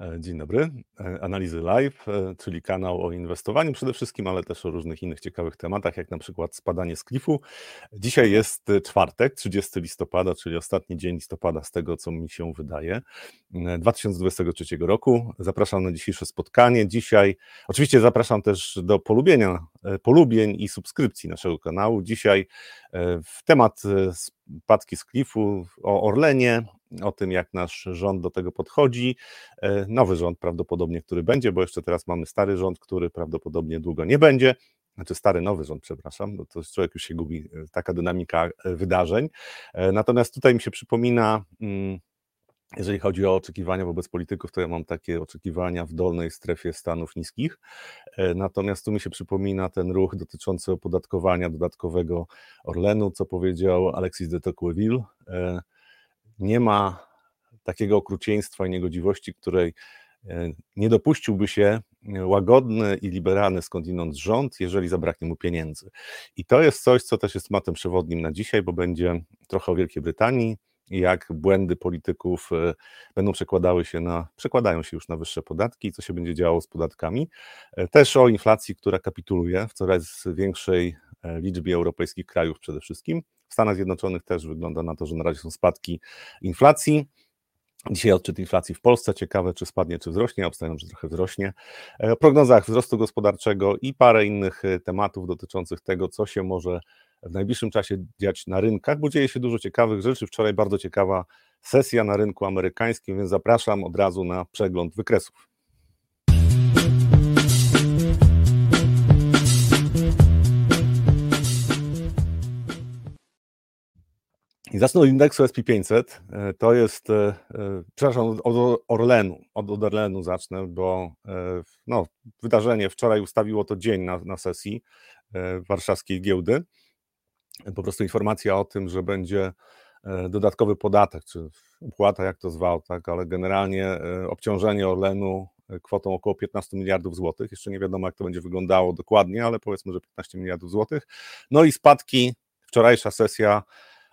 E, dzień dobry. E, Analizy Live, e, czyli kanał o inwestowaniu przede wszystkim, ale też o różnych innych ciekawych tematach, jak na przykład spadanie z klifu. Dzisiaj jest czwartek, 30 listopada, czyli ostatni dzień listopada, z tego co mi się wydaje, 2023 roku. Zapraszam na dzisiejsze spotkanie. Dzisiaj, oczywiście zapraszam też do polubienia, polubień i subskrypcji naszego kanału. Dzisiaj w temat spadki z klifu, o Orlenie, o tym, jak nasz rząd do tego podchodzi. E, nowy rząd prawdopodobnie, który będzie, bo jeszcze teraz mamy stary rząd, który prawdopodobnie długo nie będzie. Znaczy stary, nowy rząd, przepraszam, bo to człowiek już się gubi, e, taka dynamika e, wydarzeń. Natomiast tutaj mi się przypomina, mm, jeżeli chodzi o oczekiwania wobec polityków, to ja mam takie oczekiwania w dolnej strefie Stanów niskich. Natomiast tu mi się przypomina ten ruch dotyczący opodatkowania dodatkowego Orlenu, co powiedział Alexis de Tocqueville nie ma takiego okrucieństwa i niegodziwości, której e, nie dopuściłby się łagodny i liberalny skądinąd rząd, jeżeli zabraknie mu pieniędzy. I to jest coś, co też jest matem przewodnim na dzisiaj, bo będzie trochę o Wielkiej Brytanii, jak błędy polityków e, będą przekładały się na, przekładają się już na wyższe podatki, co się będzie działo z podatkami. E, też o inflacji, która kapituluje w coraz większej liczbie europejskich krajów przede wszystkim. W Stanach Zjednoczonych też wygląda na to, że na razie są spadki inflacji. Dzisiaj odczyt inflacji w Polsce. Ciekawe, czy spadnie, czy wzrośnie. Obstawiam, że trochę wzrośnie. E, o prognozach wzrostu gospodarczego i parę innych e, tematów dotyczących tego, co się może w najbliższym czasie dziać na rynkach, bo dzieje się dużo ciekawych rzeczy. Wczoraj bardzo ciekawa sesja na rynku amerykańskim, więc zapraszam od razu na przegląd wykresów. I zacznę od indeksu SP500. E, to jest, e, e, przepraszam, od Orlenu. Od Orlenu zacznę, bo no, wydarzenie wczoraj ustawiło to dzień na, na sesji warszawskiej giełdy. Po prostu informacja o tym, że będzie dodatkowy podatek, czy opłata, jak to zwał, tak, ale generalnie obciążenie Orlenu kwotą około 15 miliardów złotych. Jeszcze nie wiadomo, jak to będzie wyglądało dokładnie, ale powiedzmy, że 15 miliardów złotych. No i spadki, wczorajsza sesja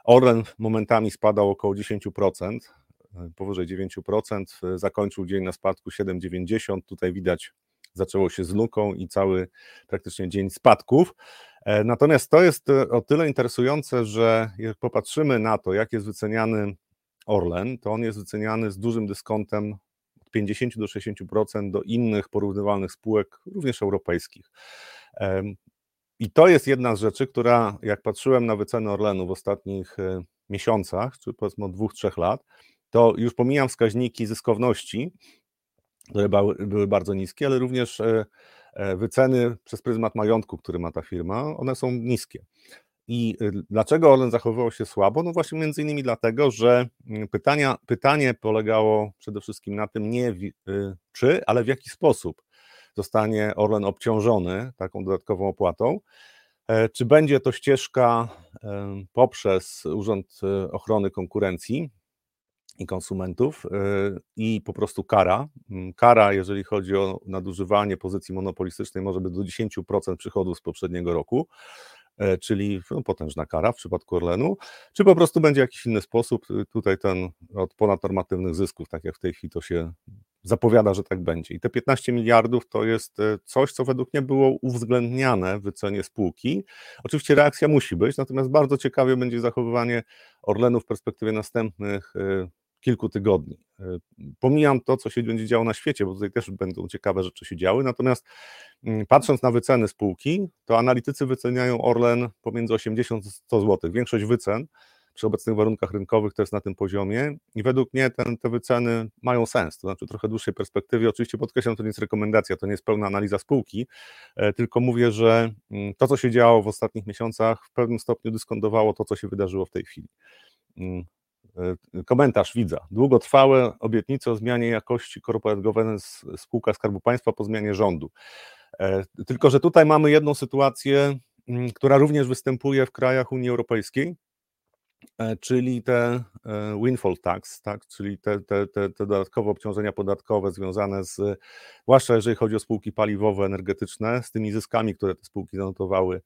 Orlen momentami spadał około 10%, powyżej 9%, zakończył dzień na spadku 7,90. Tutaj widać, zaczęło się z luką i cały praktycznie dzień spadków. E, natomiast to jest e, o tyle interesujące, że jak popatrzymy na to, jak jest wyceniany Orlen, to on jest wyceniany z dużym dyskontem od 50 do 60% do innych porównywalnych spółek, również europejskich. I to jest jedna z rzeczy, która, jak patrzyłem na wycenę Orlenu w ostatnich e, miesiącach, czy powiedzmy od dwóch, trzech lat, to już pomijam wskaźniki zyskowności, które były bardzo niskie, ale również e, e, wyceny przez pryzmat majątku, który ma ta firma, one są niskie. I dlaczego Orlen zachowywał się słabo? No właśnie między innymi dlatego, że mm, pytania, pytanie polegało przede wszystkim na tym nie czy, ale w jaki sposób zostanie Orlen obciążony taką dodatkową opłatą. E, czy będzie to ścieżka e, poprzez Urząd e, Ochrony Konkurencji i Konsumentów i po prostu kara? Mm, kara, jeżeli chodzi o nadużywanie pozycji monopolistycznej, może być do 10% przychodów z poprzedniego roku czyli no, potężna kara w przypadku Orlenu, czy po prostu będzie jakiś inny sposób, tutaj ten od ponadnormatywnych zysków, tak jak w tej chwili to się zapowiada, że tak będzie. I te 15 miliardów to jest e, coś, co według mnie było uwzględniane w wycenie spółki. Oczywiście reakcja musi być, natomiast bardzo ciekawie będzie zachowywanie Orlenu w perspektywie następnych e, kilku tygodni. E, pomijam to, co się będzie działo na świecie, bo tutaj też będą ciekawe rzeczy się działy, natomiast mm, patrząc na wyceny spółki, to analitycy wyceniają Orlen pomiędzy 80 a 100 zł. Większość wycen przy obecnych warunkach rynkowych to jest na tym poziomie i według mnie ten, te wyceny mają sens, to znaczy trochę dłuższej perspektywie, oczywiście podkreślam, to nie jest rekomendacja, to nie jest pełna analiza spółki, e, tylko mówię, że mm, to, co się działo w ostatnich miesiącach w pewnym stopniu dyskontowało to, co się wydarzyło w tej chwili. Mm, e, komentarz widza. Długotrwałe obietnice o zmianie jakości corporate governance spółka Skarbu Państwa po zmianie rządu. E, tylko, że tutaj mamy jedną sytuację, mm, która również występuje w krajach Unii Europejskiej, czyli te e, windfall tax, tak, czyli te, te, te, te dodatkowe obciążenia podatkowe związane z, zwłaszcza jeżeli chodzi o spółki paliwowe, energetyczne, z tymi zyskami, które te spółki zanotowały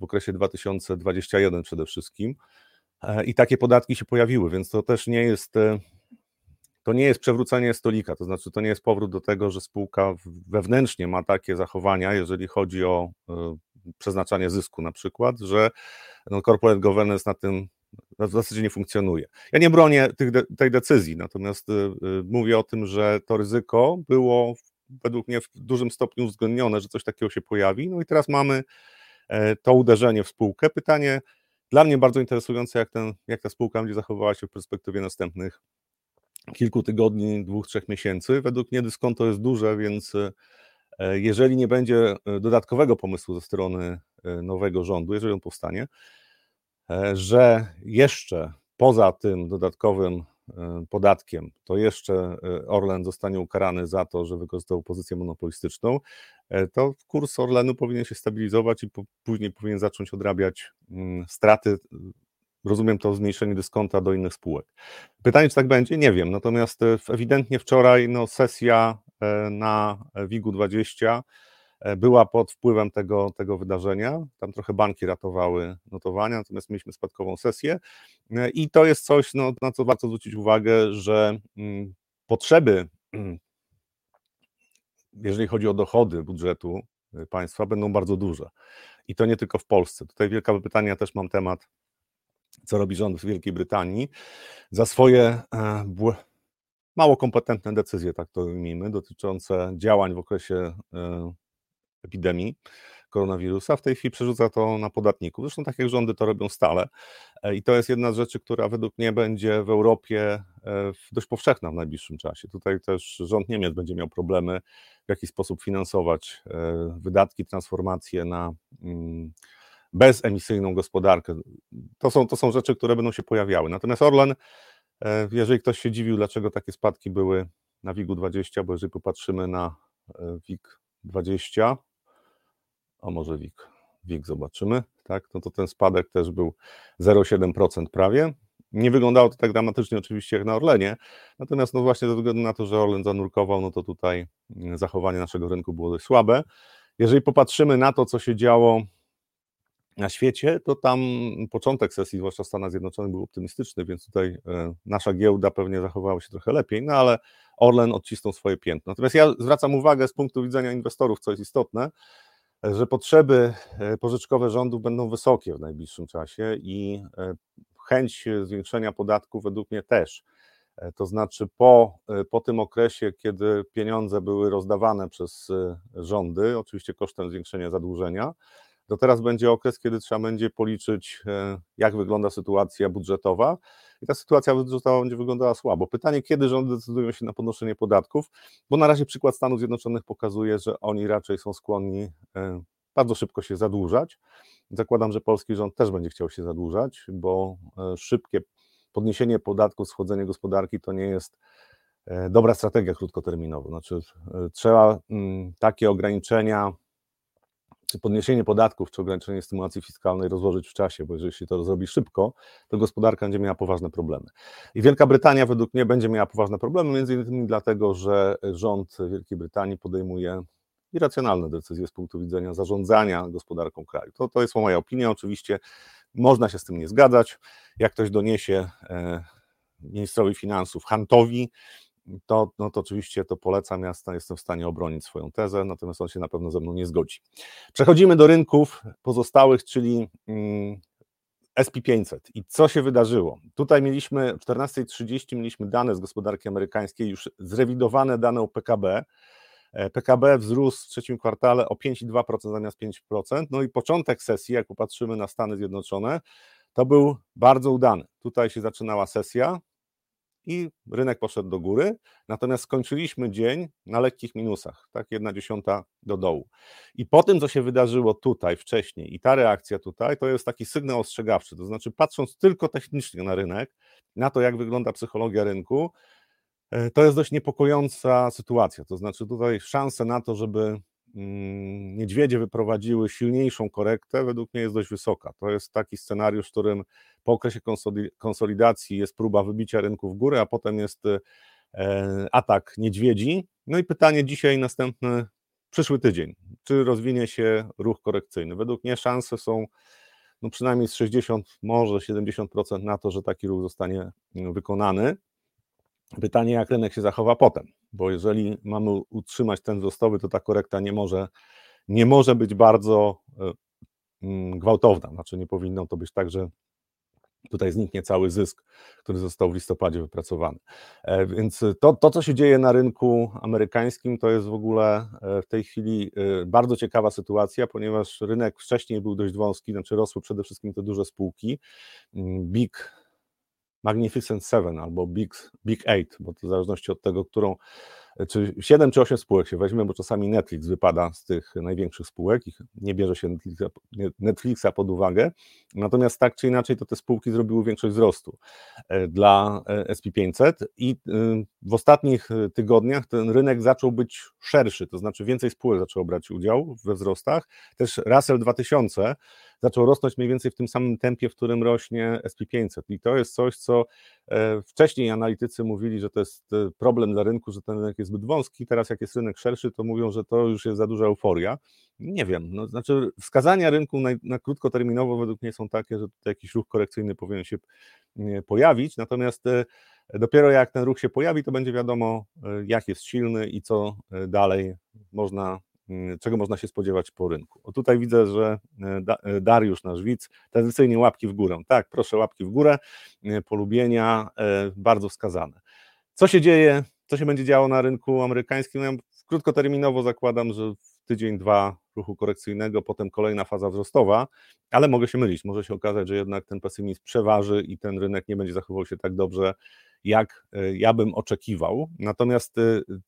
w okresie 2021 przede wszystkim. E, I takie podatki się pojawiły, więc to też nie jest to nie jest przewrócenie stolika, to znaczy to nie jest powrót do tego, że spółka wewnętrznie ma takie zachowania, jeżeli chodzi o e, przeznaczanie zysku na przykład, że no, corporate governance na tym w zasadzie nie funkcjonuje. Ja nie bronię tych tej decyzji, natomiast y, y, mówię o tym, że to ryzyko było według mnie w dużym stopniu uwzględnione, że coś takiego się pojawi. No i teraz mamy e, to uderzenie w spółkę. Pytanie dla mnie bardzo interesujące, jak, ten, jak ta spółka będzie zachowywała się w perspektywie następnych kilku tygodni, dwóch, trzech miesięcy. Według mnie dyskonto jest duże, więc e, jeżeli nie będzie e, dodatkowego pomysłu ze strony nowego rządu, jeżeli on powstanie, że jeszcze poza tym dodatkowym E, podatkiem, to jeszcze e, Orlen zostanie ukarany za to, że wykorzystał pozycję monopolistyczną, e, to kurs Orlenu powinien się stabilizować i później powinien zacząć odrabiać mm, straty. Rozumiem to zmniejszenie dyskonta do innych spółek. Pytanie, czy tak będzie? Nie wiem. Natomiast ewidentnie wczoraj no, sesja na WIG-u 20 E, była pod wpływem tego, tego wydarzenia. Tam trochę banki ratowały notowania, natomiast mieliśmy spadkową sesję. E, I to jest coś, no, na co warto zwrócić uwagę, że mm, potrzeby, jeżeli chodzi o dochody budżetu e, państwa, będą bardzo duże. I to nie tylko w Polsce. Tutaj Wielka Brytania też mam temat, co robi rząd w Wielkiej Brytanii, za swoje mało kompetentne decyzje, tak to ujmijmy, dotyczące działań w okresie epidemii koronawirusa, w tej chwili przerzuca to na podatników. Zresztą tak jak rządy to robią stale. E, I to jest jedna z rzeczy, która według mnie będzie w Europie e, dość powszechna w najbliższym czasie. Tutaj też rząd Niemiec będzie miał problemy, w jaki sposób finansować e, wydatki, transformację na mm, bezemisyjną gospodarkę. To są, to są rzeczy, które będą się pojawiały. Natomiast Orlen, jeżeli ktoś się dziwił, dlaczego takie spadki były na WIG-u 20, bo jeżeli popatrzymy na WIG 20, a może WIG, WIG zobaczymy, tak, no to ten spadek też był 0,7% prawie. Nie wyglądało to tak dramatycznie oczywiście jak na Orlenie, natomiast no właśnie ze względu na to, że Orlen zanurkował, no to tutaj zachowanie naszego rynku było dość słabe. Jeżeli popatrzymy na to, co się działo na świecie, to tam początek sesji, zwłaszcza w Stanach Zjednoczonych, był optymistyczny, więc tutaj e, nasza giełda pewnie zachowała się trochę lepiej, no ale Orlen odcisnął swoje piętno. Natomiast ja zwracam uwagę z punktu widzenia inwestorów, co jest istotne, że potrzeby e, pożyczkowe rządu będą wysokie w najbliższym czasie i e, chęć zwiększenia podatków według mnie też. E, to znaczy, po, po tym okresie, kiedy pieniądze były rozdawane przez rządy, oczywiście kosztem zwiększenia zadłużenia, to teraz będzie okres, kiedy trzeba będzie policzyć, jak wygląda sytuacja budżetowa. I ta sytuacja budżetowa będzie wyglądała słabo. Pytanie, kiedy rządy decydują się na podnoszenie podatków, bo na razie przykład Stanów Zjednoczonych pokazuje, że oni raczej są skłonni e, bardzo szybko się zadłużać. Zakładam, że polski rząd też będzie chciał się zadłużać, bo e, szybkie podniesienie podatków, schodzenie gospodarki to nie jest e, dobra strategia krótkoterminowa. Znaczy, trzeba mm, takie ograniczenia czy podniesienie podatków, czy ograniczenie stymulacji fiskalnej rozłożyć w czasie, bo jeżeli się to zrobi szybko, to gospodarka będzie miała poważne problemy. I Wielka Brytania według mnie będzie miała poważne problemy, między innymi dlatego, że rząd Wielkiej Brytanii podejmuje irracjonalne decyzje z punktu widzenia zarządzania gospodarką kraju. To, to jest moja opinia, oczywiście można się z tym nie zgadzać. Jak ktoś doniesie e, ministrowi finansów Hantowi, to, no to oczywiście to polecam, ja jestem w stanie obronić swoją tezę, natomiast on się na pewno ze mną nie zgodzi. Przechodzimy do rynków pozostałych, czyli mm, SP500 i co się wydarzyło? Tutaj mieliśmy w 14.30 mieliśmy dane z gospodarki amerykańskiej, już zrewidowane dane o PKB. PKB wzrósł w trzecim kwartale o 5,2% zamiast 5%. No i początek sesji, jak popatrzymy na Stany Zjednoczone, to był bardzo udany. Tutaj się zaczynała sesja, i rynek poszedł do góry, natomiast skończyliśmy dzień na lekkich minusach, tak, jedna dziesiąta do dołu. I po tym, co się wydarzyło tutaj wcześniej i ta reakcja tutaj, to jest taki sygnał ostrzegawczy, to znaczy patrząc tylko technicznie na rynek, na to, jak wygląda psychologia rynku, e, to jest dość niepokojąca sytuacja, to znaczy tutaj szanse na to, żeby niedźwiedzie wyprowadziły silniejszą korektę, według mnie jest dość wysoka. To jest taki scenariusz, w którym po okresie konsolidacji jest próba wybicia rynku w górę, a potem jest e, atak niedźwiedzi. No i pytanie dzisiaj następny, przyszły tydzień. Czy rozwinie się ruch korekcyjny? Według mnie szanse są no przynajmniej z 60, może 70% na to, że taki ruch zostanie wykonany. Pytanie, jak rynek się zachowa potem, bo jeżeli mamy utrzymać ten wzrostowy, to ta korekta nie może, nie może być bardzo e, mm, gwałtowna. Znaczy, nie powinno to być tak, że tutaj zniknie cały zysk, który został w listopadzie wypracowany. E, więc to, to, co się dzieje na rynku amerykańskim, to jest w ogóle e, w tej chwili bardzo ciekawa sytuacja, ponieważ rynek wcześniej był dość wąski, znaczy rosły przede wszystkim te duże spółki. Mm, Big Magnificent Seven albo Big, Big Eight, bo to w zależności od tego, którą, czy 7 czy 8 spółek się weźmie, bo czasami Netflix wypada z tych największych spółek, ich nie bierze się Netflixa, Netflixa pod uwagę, natomiast tak czy inaczej to te spółki zrobiły większość wzrostu e, dla e, SP500 i e, w ostatnich tygodniach ten rynek zaczął być szerszy, to znaczy więcej spółek zaczęło brać udział we wzrostach, też Russell 2000 zaczął rosnąć mniej więcej w tym samym tempie, w którym rośnie SP500. I to jest coś, co e, wcześniej analitycy mówili, że to jest e, problem dla rynku, że ten rynek jest zbyt wąski. Teraz, jak jest rynek szerszy, to mówią, że to już jest za duża euforia. Nie wiem, no, znaczy wskazania rynku na, na krótkoterminowo według mnie są takie, że tutaj jakiś ruch korekcyjny powinien się pojawić, natomiast e, dopiero jak ten ruch się pojawi, to będzie wiadomo, jak jest silny i co dalej można czego można się spodziewać po rynku. O tutaj widzę, że e, e, Dariusz, nasz widz, tradycyjnie łapki w górę. Tak, proszę łapki w górę, e, polubienia, bardzo wskazane. Co się dzieje, co się będzie działo na rynku amerykańskim? Ja krótkoterminowo zakładam, że w tydzień, dwa ruchu korekcyjnego, potem kolejna faza wzrostowa, ale mogę się mylić. Może się okazać, że jednak ten pesymizm przeważy i ten rynek nie będzie zachował się tak dobrze, jak ja bym oczekiwał. Natomiast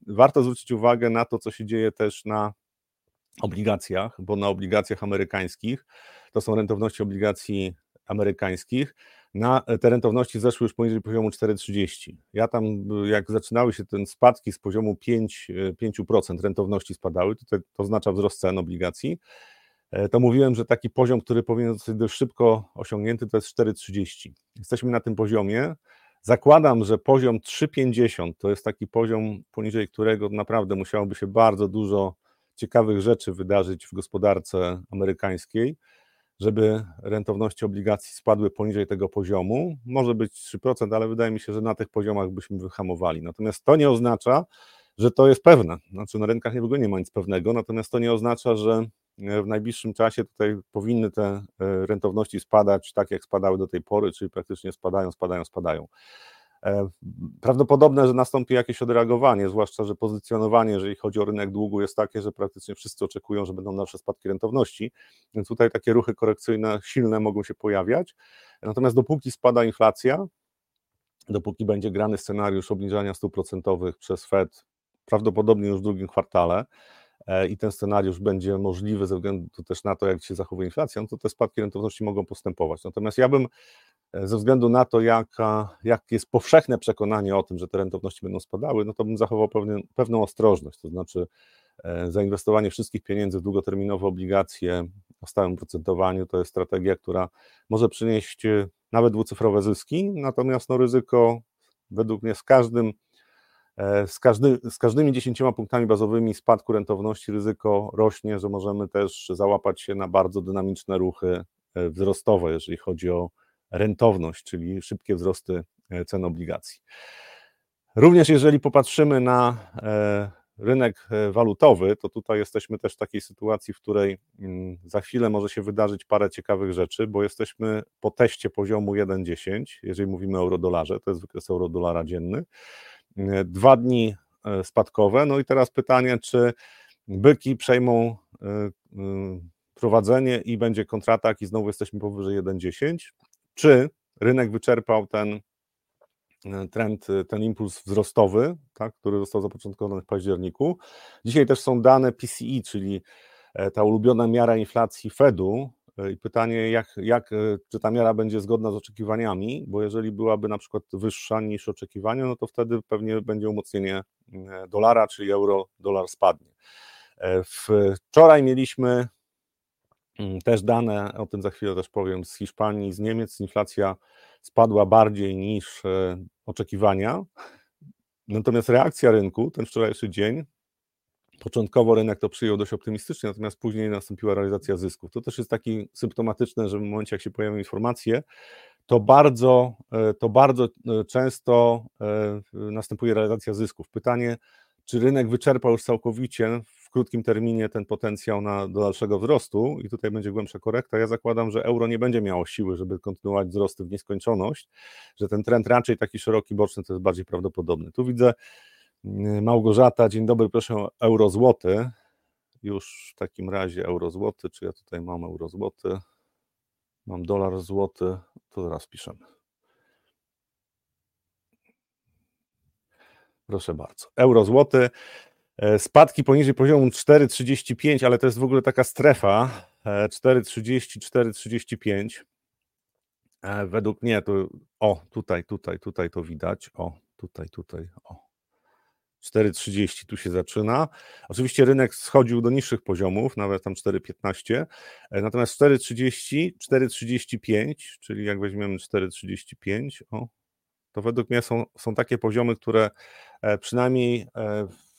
warto zwrócić uwagę na to, co się dzieje też na obligacjach, bo na obligacjach amerykańskich, to są rentowności obligacji amerykańskich, na te rentowności zeszły już poniżej poziomu 4,30. Ja tam, jak zaczynały się ten spadki z poziomu 5, 5% rentowności spadały, to, to oznacza wzrost cen obligacji, e, to mówiłem, że taki poziom, który powinien zostać dość szybko osiągnięty, to jest 4,30. Jesteśmy na tym poziomie. Zakładam, że poziom 3,50 to jest taki poziom, poniżej którego naprawdę musiałoby się bardzo dużo ciekawych rzeczy wydarzyć w gospodarce amerykańskiej, żeby rentowności obligacji spadły poniżej tego poziomu. Może być 3%, ale wydaje mi się, że na tych poziomach byśmy wyhamowali. Natomiast to nie oznacza, że to jest pewne. Znaczy na rynkach w ogóle nie ma nic pewnego, natomiast to nie oznacza, że w najbliższym czasie tutaj powinny te e, rentowności spadać tak, jak spadały do tej pory, czyli praktycznie spadają, spadają, spadają. E, prawdopodobne, że nastąpi jakieś odreagowanie, zwłaszcza, że pozycjonowanie, jeżeli chodzi o rynek długu, jest takie, że praktycznie wszyscy oczekują, że będą dalsze spadki rentowności, więc tutaj takie ruchy korekcyjne silne mogą się pojawiać. Natomiast dopóki spada inflacja, dopóki będzie grany scenariusz obniżania stóp procentowych przez Fed, prawdopodobnie już w drugim kwartale, e, i ten scenariusz będzie możliwy ze względu też na to, jak się zachowuje inflacja, no to te spadki rentowności mogą postępować. Natomiast ja bym ze względu na to, jak jest powszechne przekonanie o tym, że te rentowności będą spadały, no to bym zachował pewną ostrożność, to znaczy e, zainwestowanie wszystkich pieniędzy w długoterminowe obligacje o stałym procentowaniu to jest strategia, która może przynieść e, nawet dwucyfrowe zyski, natomiast no ryzyko według mnie z każdym z, każdy, z każdymi 10 punktami bazowymi spadku rentowności ryzyko rośnie, że możemy też załapać się na bardzo dynamiczne ruchy wzrostowe, jeżeli chodzi o rentowność, czyli szybkie wzrosty e, cen obligacji. Również jeżeli popatrzymy na e, rynek e, walutowy, to tutaj jesteśmy też w takiej sytuacji, w której mm, za chwilę może się wydarzyć parę ciekawych rzeczy, bo jesteśmy po teście poziomu 1,10, jeżeli mówimy o euro-dolarze, to jest wykres euro-dolara dzienny. Dwa dni spadkowe, no i teraz pytanie, czy byki przejmą prowadzenie i będzie kontratak i znowu jesteśmy powyżej 1,10, czy rynek wyczerpał ten e, trend, e, ten impuls wzrostowy, tak, który został zapoczątkowany w październiku. Dzisiaj też są dane czyli e, ta ulubiona miara inflacji Fedu. I pytanie, jak, jak, czy ta miara będzie zgodna z oczekiwaniami, bo jeżeli byłaby na przykład wyższa niż oczekiwania, no to wtedy pewnie będzie umocnienie dolara, czyli euro, dolar spadnie. Wczoraj mieliśmy też dane, o tym za chwilę też powiem, z Hiszpanii, z Niemiec inflacja spadła bardziej niż e, oczekiwania. Natomiast reakcja rynku, ten wczorajszy dzień, początkowo rynek to przyjął dość optymistycznie, natomiast później nastąpiła realizacja zysków. To też jest taki symptomatyczne, że w momencie, jak się pojawią informacje, to bardzo, to bardzo często następuje realizacja zysków. Pytanie, czy rynek wyczerpał już całkowicie w krótkim terminie ten potencjał na, do dalszego wzrostu i tutaj będzie głębsza korekta. Ja zakładam, że euro nie będzie miało siły, żeby kontynuować wzrosty w nieskończoność, że ten trend raczej taki szeroki, boczny to jest bardziej prawdopodobny. Tu widzę mm, Małgorzata, dzień dobry, proszę euro złoty. Już w takim razie euro złoty, czy ja tutaj mam euro złoty? Mam dolar złoty, to zaraz piszemy. Proszę bardzo. Euro złoty. E, spadki poniżej poziomu 4,35, ale to jest w ogóle taka strefa 4,30, e, 4,35. E, według mnie to, o, tutaj, tutaj, tutaj to widać, o, tutaj, tutaj, o. 4,30 tu się zaczyna. Oczywiście rynek schodził do niższych poziomów, nawet tam 4,15, natomiast 4,30, 4,35, czyli jak weźmiemy 4,35, o, to według mnie są, są takie poziomy, które przynajmniej w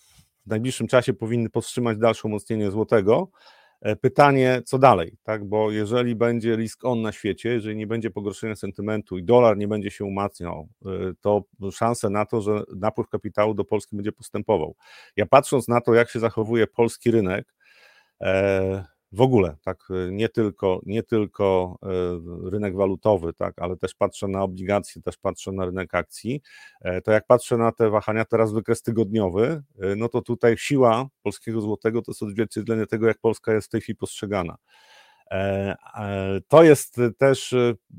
w najbliższym czasie powinny powstrzymać dalsze umocnienie złotego. E, pytanie, co dalej, tak? Bo jeżeli będzie risk on na świecie, jeżeli nie będzie pogorszenia sentymentu i dolar nie będzie się umacniał, e, to szanse na to, że napływ kapitału do Polski będzie postępował. Ja patrząc na to, jak się zachowuje polski rynek, e, w ogóle, tak, nie tylko, nie tylko e, rynek walutowy, tak, ale też patrzę na obligacje, też patrzę na rynek akcji, e, to jak patrzę na te wahania, teraz wykres tygodniowy, e, no to tutaj siła polskiego złotego to jest odzwierciedlenie tego, jak Polska jest w tej chwili postrzegana. To jest też,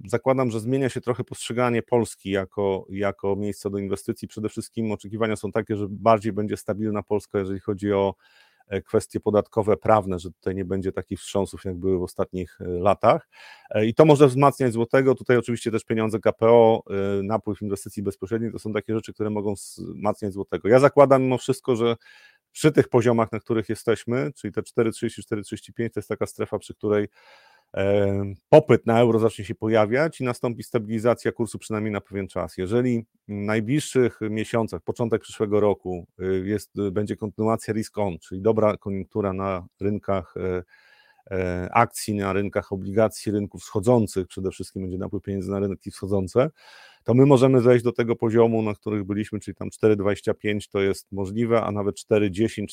zakładam, że zmienia się trochę postrzeganie Polski jako, jako miejsca do inwestycji. Przede wszystkim oczekiwania są takie, że bardziej będzie stabilna Polska, jeżeli chodzi o E, kwestie podatkowe, prawne, że tutaj nie będzie takich wstrząsów, jak były w ostatnich e, latach. E, I to może wzmacniać złotego. Tutaj oczywiście też pieniądze KPO, napływ inwestycji bezpośrednich, to są takie rzeczy, które mogą wzmacniać złotego. Ja zakładam mimo wszystko, że przy tych poziomach, na których jesteśmy, czyli te 4,30-4,35, to jest taka strefa, przy której popyt na euro zacznie się pojawiać i nastąpi stabilizacja kursu przynajmniej na pewien czas. Jeżeli w najbliższych miesiącach, początek przyszłego roku y, jest, y, będzie kontynuacja risk on, czyli dobra koniunktura na rynkach e, akcji, na rynkach obligacji, rynków wschodzących, przede wszystkim będzie napływ pieniędzy na rynki wschodzące, to my możemy zejść do tego poziomu, na których byliśmy, czyli tam 4,25 to jest możliwe, a nawet 4,10,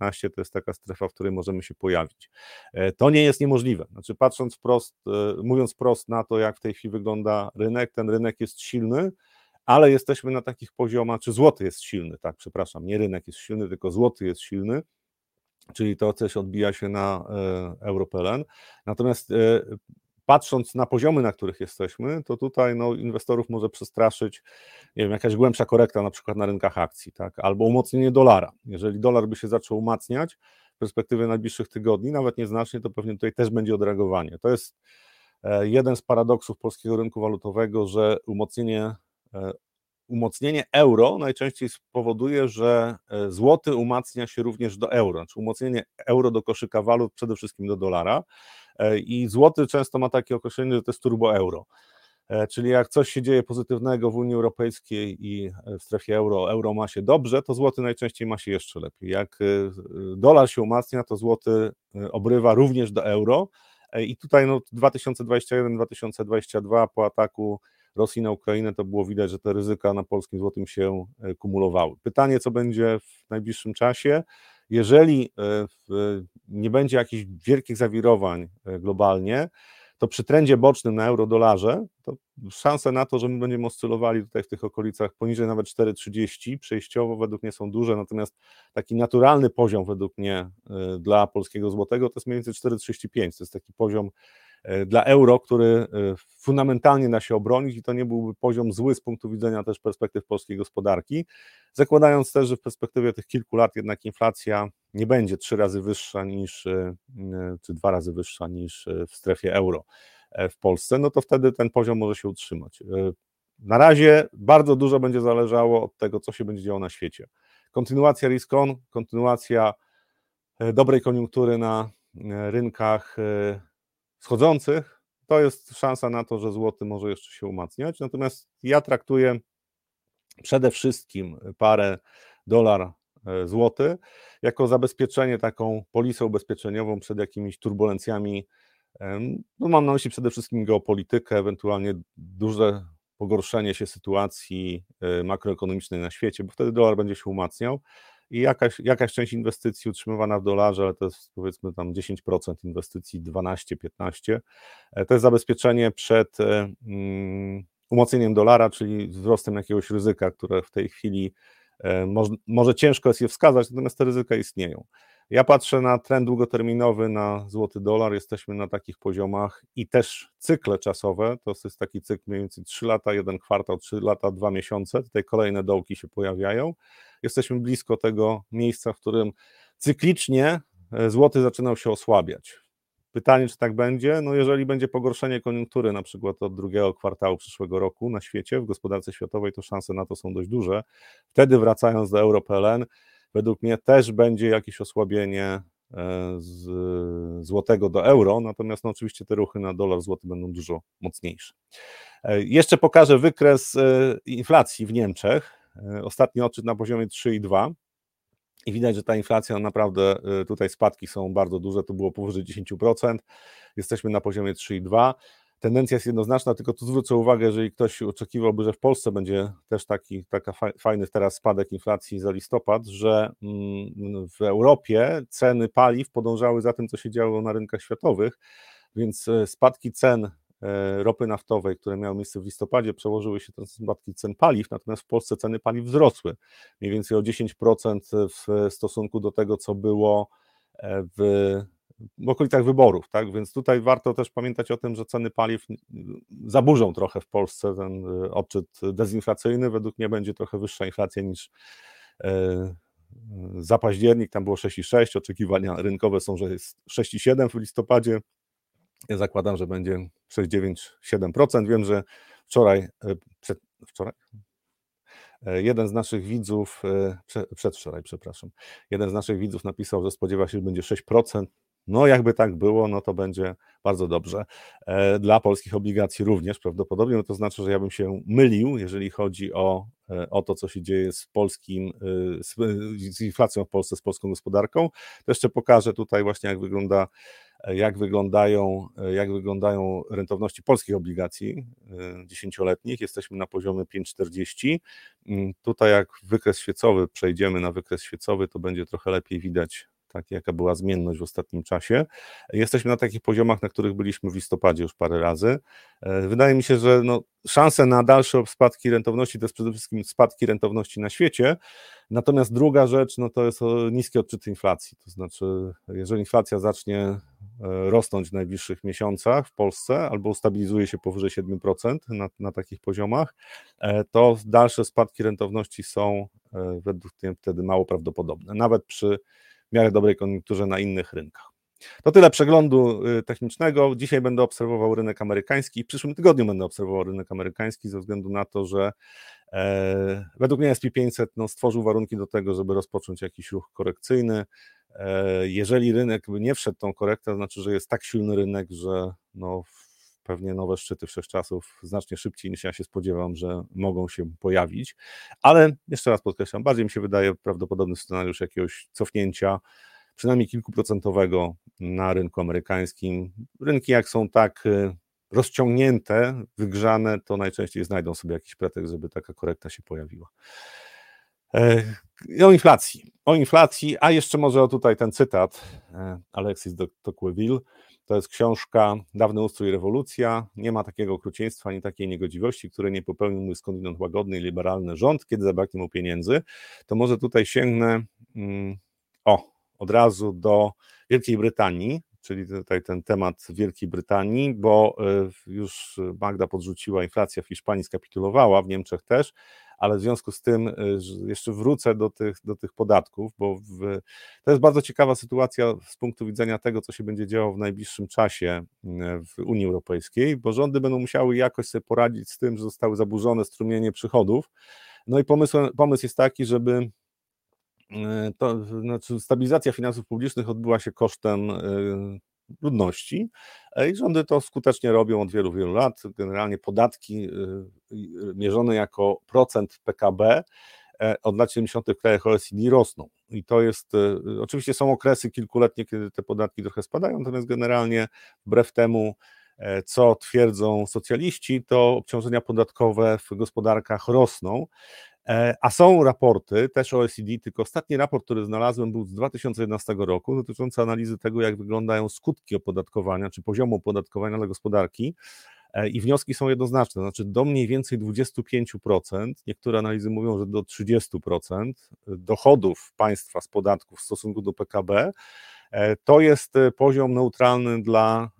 4,15 to jest taka strefa, w której możemy się pojawić. E, to nie jest niemożliwe. Znaczy, patrząc wprost, e, mówiąc wprost na to, jak w tej chwili wygląda rynek, ten rynek jest silny, ale jesteśmy na takich poziomach, czy złoty jest silny, tak, przepraszam, nie rynek jest silny, tylko złoty jest silny, czyli to coś odbija się na e, Europelen. Natomiast patrząc na poziomy, na których jesteśmy, to tutaj no, inwestorów może przestraszyć nie wiem, jakaś głębsza korekta na przykład na rynkach akcji, tak? albo umocnienie dolara. Jeżeli dolar by się zaczął umacniać w perspektywie najbliższych tygodni, nawet nieznacznie, to pewnie tutaj też będzie odreagowanie. To jest e, jeden z paradoksów polskiego rynku walutowego, że umocnienie e, umocnienie euro najczęściej spowoduje, że e, złoty umacnia się również do euro, znaczy umocnienie euro do koszyka walut, przede wszystkim do dolara. E, I złoty często ma takie określenie, że to jest turbo euro. E, czyli jak coś się dzieje pozytywnego w Unii Europejskiej i w strefie euro, euro ma się dobrze, to złoty najczęściej ma się jeszcze lepiej. Jak dolar się umacnia, to złoty obrywa również do euro. I tutaj no, 2021-2022 po ataku Rosji na Ukrainę, to było widać, że te ryzyka na polskim złotym się e, kumulowały. Pytanie, co będzie w najbliższym czasie, jeżeli e, nie będzie jakichś wielkich zawirowań e, globalnie, to przy trendzie bocznym na euro-dolarze, to szanse na to, że my będziemy oscylowali tutaj w tych okolicach poniżej nawet 4,30 przejściowo według mnie są duże, natomiast taki naturalny poziom według mnie dla polskiego złotego to jest mniej więcej 4,35, to jest taki poziom dla euro, który e, fundamentalnie da się obronić i to nie byłby poziom zły z punktu widzenia też perspektyw polskiej gospodarki, zakładając też, że w perspektywie tych kilku lat jednak inflacja nie będzie trzy razy wyższa niż, e, czy dwa razy wyższa niż w strefie euro w Polsce, no to wtedy ten poziom może się utrzymać. Na razie bardzo dużo będzie zależało od tego, co się będzie działo na świecie. Kontynuacja risk on, kontynuacja dobrej koniunktury na rynkach wschodzących, to jest szansa na to, że złoty może jeszcze się umacniać. Natomiast ja traktuję przede wszystkim parę dolar e, złoty jako zabezpieczenie, taką polisę ubezpieczeniową przed jakimiś turbulencjami No mam na myśli przede wszystkim geopolitykę, ewentualnie duże pogorszenie się sytuacji e, makroekonomicznej na świecie, bo wtedy dolar będzie się umacniał i jakaś, jakaś część inwestycji utrzymywana w dolarze, ale to jest powiedzmy tam 10% inwestycji, 12-15%. E, to jest zabezpieczenie przed e, mm, umocnieniem dolara, czyli wzrostem jakiegoś ryzyka, które w tej chwili może, może ciężko jest je wskazać, natomiast te ryzyka istnieją. Ja patrzę na trend długoterminowy na złoty dolar, jesteśmy na takich poziomach i też cykle czasowe, to jest taki cykl mniej więcej 3 lata, jeden kwartał, 3 lata, 2 miesiące, tutaj kolejne dołki się pojawiają. Jesteśmy blisko tego miejsca, w którym cyklicznie e, złoty zaczynał się osłabiać. Pytanie, czy tak będzie? No jeżeli będzie pogorszenie koniunktury, na przykład od drugiego kwartału przyszłego roku na świecie, w gospodarce światowej, to szanse na to są dość duże. Wtedy wracając do EuroPLN, według mnie też będzie jakieś osłabienie e, z złotego do euro, natomiast no oczywiście te ruchy na dolar złoty będą dużo mocniejsze. E, jeszcze pokażę wykres e, inflacji w Niemczech. Ostatni odczyt na poziomie 3,2 i widać, że ta inflacja naprawdę tutaj spadki są bardzo duże, to było powyżej 10%, jesteśmy na poziomie 3,2 tendencja jest jednoznaczna, tylko tu zwrócę uwagę, jeżeli ktoś oczekiwałby, że w Polsce będzie też taki taka fajny teraz spadek inflacji za listopad, że mm, w Europie ceny paliw podążały za tym, co się działo na rynkach światowych, więc e, spadki cen e, ropy naftowej, które miały miejsce w listopadzie, przełożyły się na spadki cen paliw, natomiast w Polsce ceny paliw wzrosły. Mniej więcej o 10% w stosunku do tego, co było e, w w okolicach wyborów, tak? Więc tutaj warto też pamiętać o tym, że ceny paliw zaburzą trochę w Polsce ten y, odczyt dezinflacyjny. Według mnie będzie trochę wyższa inflacja niż e, za październik, tam było 6,6, oczekiwania rynkowe są, że jest 6,7 w listopadzie. Ja zakładam, że będzie 6,9-7%. Wiem, że wczoraj, e, przed, wczoraj, e, jeden z naszych widzów, przedwczoraj, przepraszam, jeden z naszych widzów napisał, że spodziewa się, że będzie 6%. No, jakby tak było, no to będzie bardzo dobrze. E, dla polskich obligacji również prawdopodobnie, no to znaczy, że ja bym się mylił, jeżeli chodzi o, e, o to, co się dzieje z polskim, e, z, z inflacją w Polsce, z polską gospodarką. To jeszcze pokażę tutaj właśnie, jak wygląda jak wyglądają, jak wyglądają rentowności polskich obligacji dziesięcioletnich. Jesteśmy na poziomie 5,40. Mm, tutaj jak wykres świecowy przejdziemy na wykres świecowy, to będzie trochę lepiej widać tak, jaka była zmienność w ostatnim czasie. Jesteśmy na takich poziomach, na których byliśmy w listopadzie już parę razy. E, wydaje mi się, że no, szanse na dalsze spadki rentowności to jest przede wszystkim spadki rentowności na świecie. Natomiast druga rzecz no, to jest niskie odczyty inflacji. To znaczy, jeżeli inflacja zacznie e, rosnąć w najbliższych miesiącach w Polsce albo ustabilizuje się powyżej 7% na, na takich poziomach, e, to dalsze spadki rentowności są według mnie wtedy mało prawdopodobne. Nawet przy w miarę dobrej koniunkturze na innych rynkach. To tyle przeglądu y, technicznego. Dzisiaj będę obserwował rynek amerykański. W przyszłym tygodniu będę obserwował rynek amerykański ze względu na to, że e, według mnie SP500 no, stworzył warunki do tego, żeby rozpocząć jakiś ruch korekcyjny. E, jeżeli rynek by nie wszedł tą korektę, to znaczy, że jest tak silny rynek, że no, pewnie nowe szczyty wszechczasów znacznie szybciej niż ja się spodziewam, że mogą się pojawić. Ale jeszcze raz podkreślam, bardziej mi się wydaje prawdopodobny scenariusz jakiegoś cofnięcia, przynajmniej kilkuprocentowego na rynku amerykańskim. Rynki, jak są tak y, rozciągnięte, wygrzane, to najczęściej znajdą sobie jakiś pretekst, żeby taka korekta się pojawiła. E, o inflacji. O inflacji, a jeszcze może tutaj ten cytat e, Alexis de Tocqueville. To jest książka Dawny ustrój i rewolucja. Nie ma takiego okrucieństwa ani takiej niegodziwości, które nie popełnił mój skądinąd łagodny i liberalny rząd, kiedy zabraknie mu pieniędzy. To może tutaj sięgnę mm, o, od razu do Wielkiej Brytanii, czyli tutaj ten temat Wielkiej Brytanii, bo e, już Magda podrzuciła, inflacja w Hiszpanii skapitulowała, w Niemczech też, ale w związku z tym y, jeszcze wrócę do tych, do tych podatków, bo w, to jest bardzo ciekawa sytuacja z punktu widzenia tego, co się będzie działo w najbliższym czasie y, w Unii Europejskiej, bo rządy będą musiały jakoś sobie poradzić z tym, że zostały zaburzone strumienie przychodów. No i pomysł, pomysł jest taki, żeby y, to, znaczy stabilizacja finansów publicznych odbyła się kosztem ludności i rządy to skutecznie robią od wielu, wielu lat. Generalnie podatki y, y, mierzone jako procent PKB e, od lat 70. w krajach OECD rosną. i to jest, oczywiście są okresy kilkuletnie, kiedy te podatki trochę spadają, natomiast generalnie wbrew temu, co twierdzą socjaliści, to obciążenia podatkowe w gospodarkach rosną. E, a są raporty, też OECD, tylko ostatni raport, który znalazłem, był z 2011 roku, dotyczący analizy tego, jak wyglądają skutki opodatkowania, czy poziomu opodatkowania dla gospodarki. E, I wnioski są jednoznaczne, znaczy do mniej więcej 25%, niektóre analizy mówią, że do 30% dochodów państwa z podatków w stosunku do PKB e, to jest poziom neutralny dla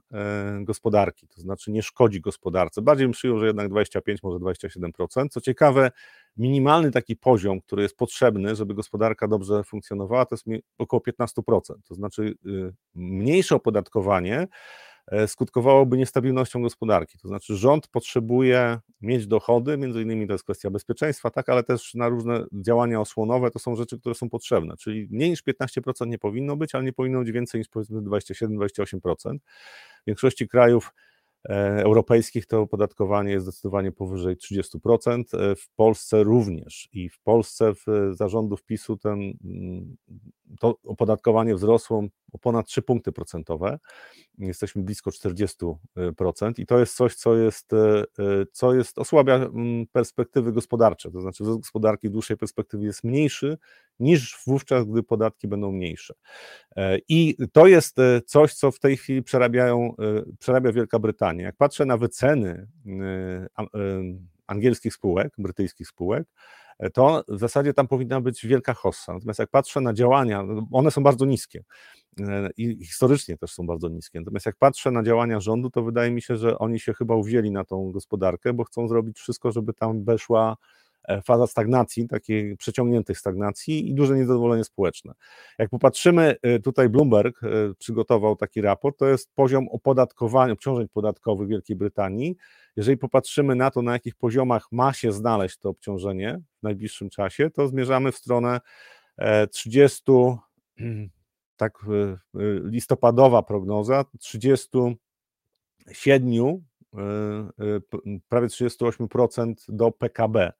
gospodarki, to znaczy nie szkodzi gospodarce. Bardziej bym przyjął, że jednak 25, może 27%. Co ciekawe, minimalny taki poziom, który jest potrzebny, żeby gospodarka dobrze funkcjonowała, to jest około 15%. To znaczy y, mniejsze opodatkowanie e, skutkowałoby niestabilnością gospodarki. To znaczy rząd potrzebuje mieć dochody, między innymi to jest kwestia bezpieczeństwa, tak, ale też na różne działania osłonowe to są rzeczy, które są potrzebne. Czyli mniej niż 15% nie powinno być, ale nie powinno być więcej niż powiedzmy 27-28%. W większości krajów E, europejskich to opodatkowanie jest zdecydowanie powyżej 30%, e, w Polsce również. I w Polsce w zarządów PiSu ten, mm, to opodatkowanie wzrosło o ponad 3 punkty procentowe, jesteśmy blisko 40% i to jest coś, co jest, e, co jest osłabia mm, perspektywy gospodarcze, to znaczy wzrost gospodarki w dłuższej perspektywie jest mniejszy niż wówczas, gdy podatki będą mniejsze. E, I to jest e, coś, co w tej chwili przerabiają, przerabia Wielka Brytania. Jak patrzę na wyceny angielskich spółek, brytyjskich spółek, to w zasadzie tam powinna być wielka hossa. Natomiast jak patrzę na działania, no, one są bardzo niskie e, i historycznie też są bardzo niskie. Natomiast jak patrzę na działania rządu, to wydaje mi się, że oni się chyba uwzięli na tą gospodarkę, bo chcą zrobić wszystko, żeby tam weszła E, faza stagnacji, takiej przeciągniętej stagnacji i duże niezadowolenie społeczne. Jak popatrzymy, e, tutaj Bloomberg e, przygotował taki raport, to jest poziom opodatkowania, obciążeń podatkowych Wielkiej Brytanii. Jeżeli popatrzymy na to, na jakich poziomach ma się znaleźć to obciążenie w najbliższym czasie, to zmierzamy w stronę 30, tak listopadowa prognoza, 37 Y, y, prawie 38% do PKB.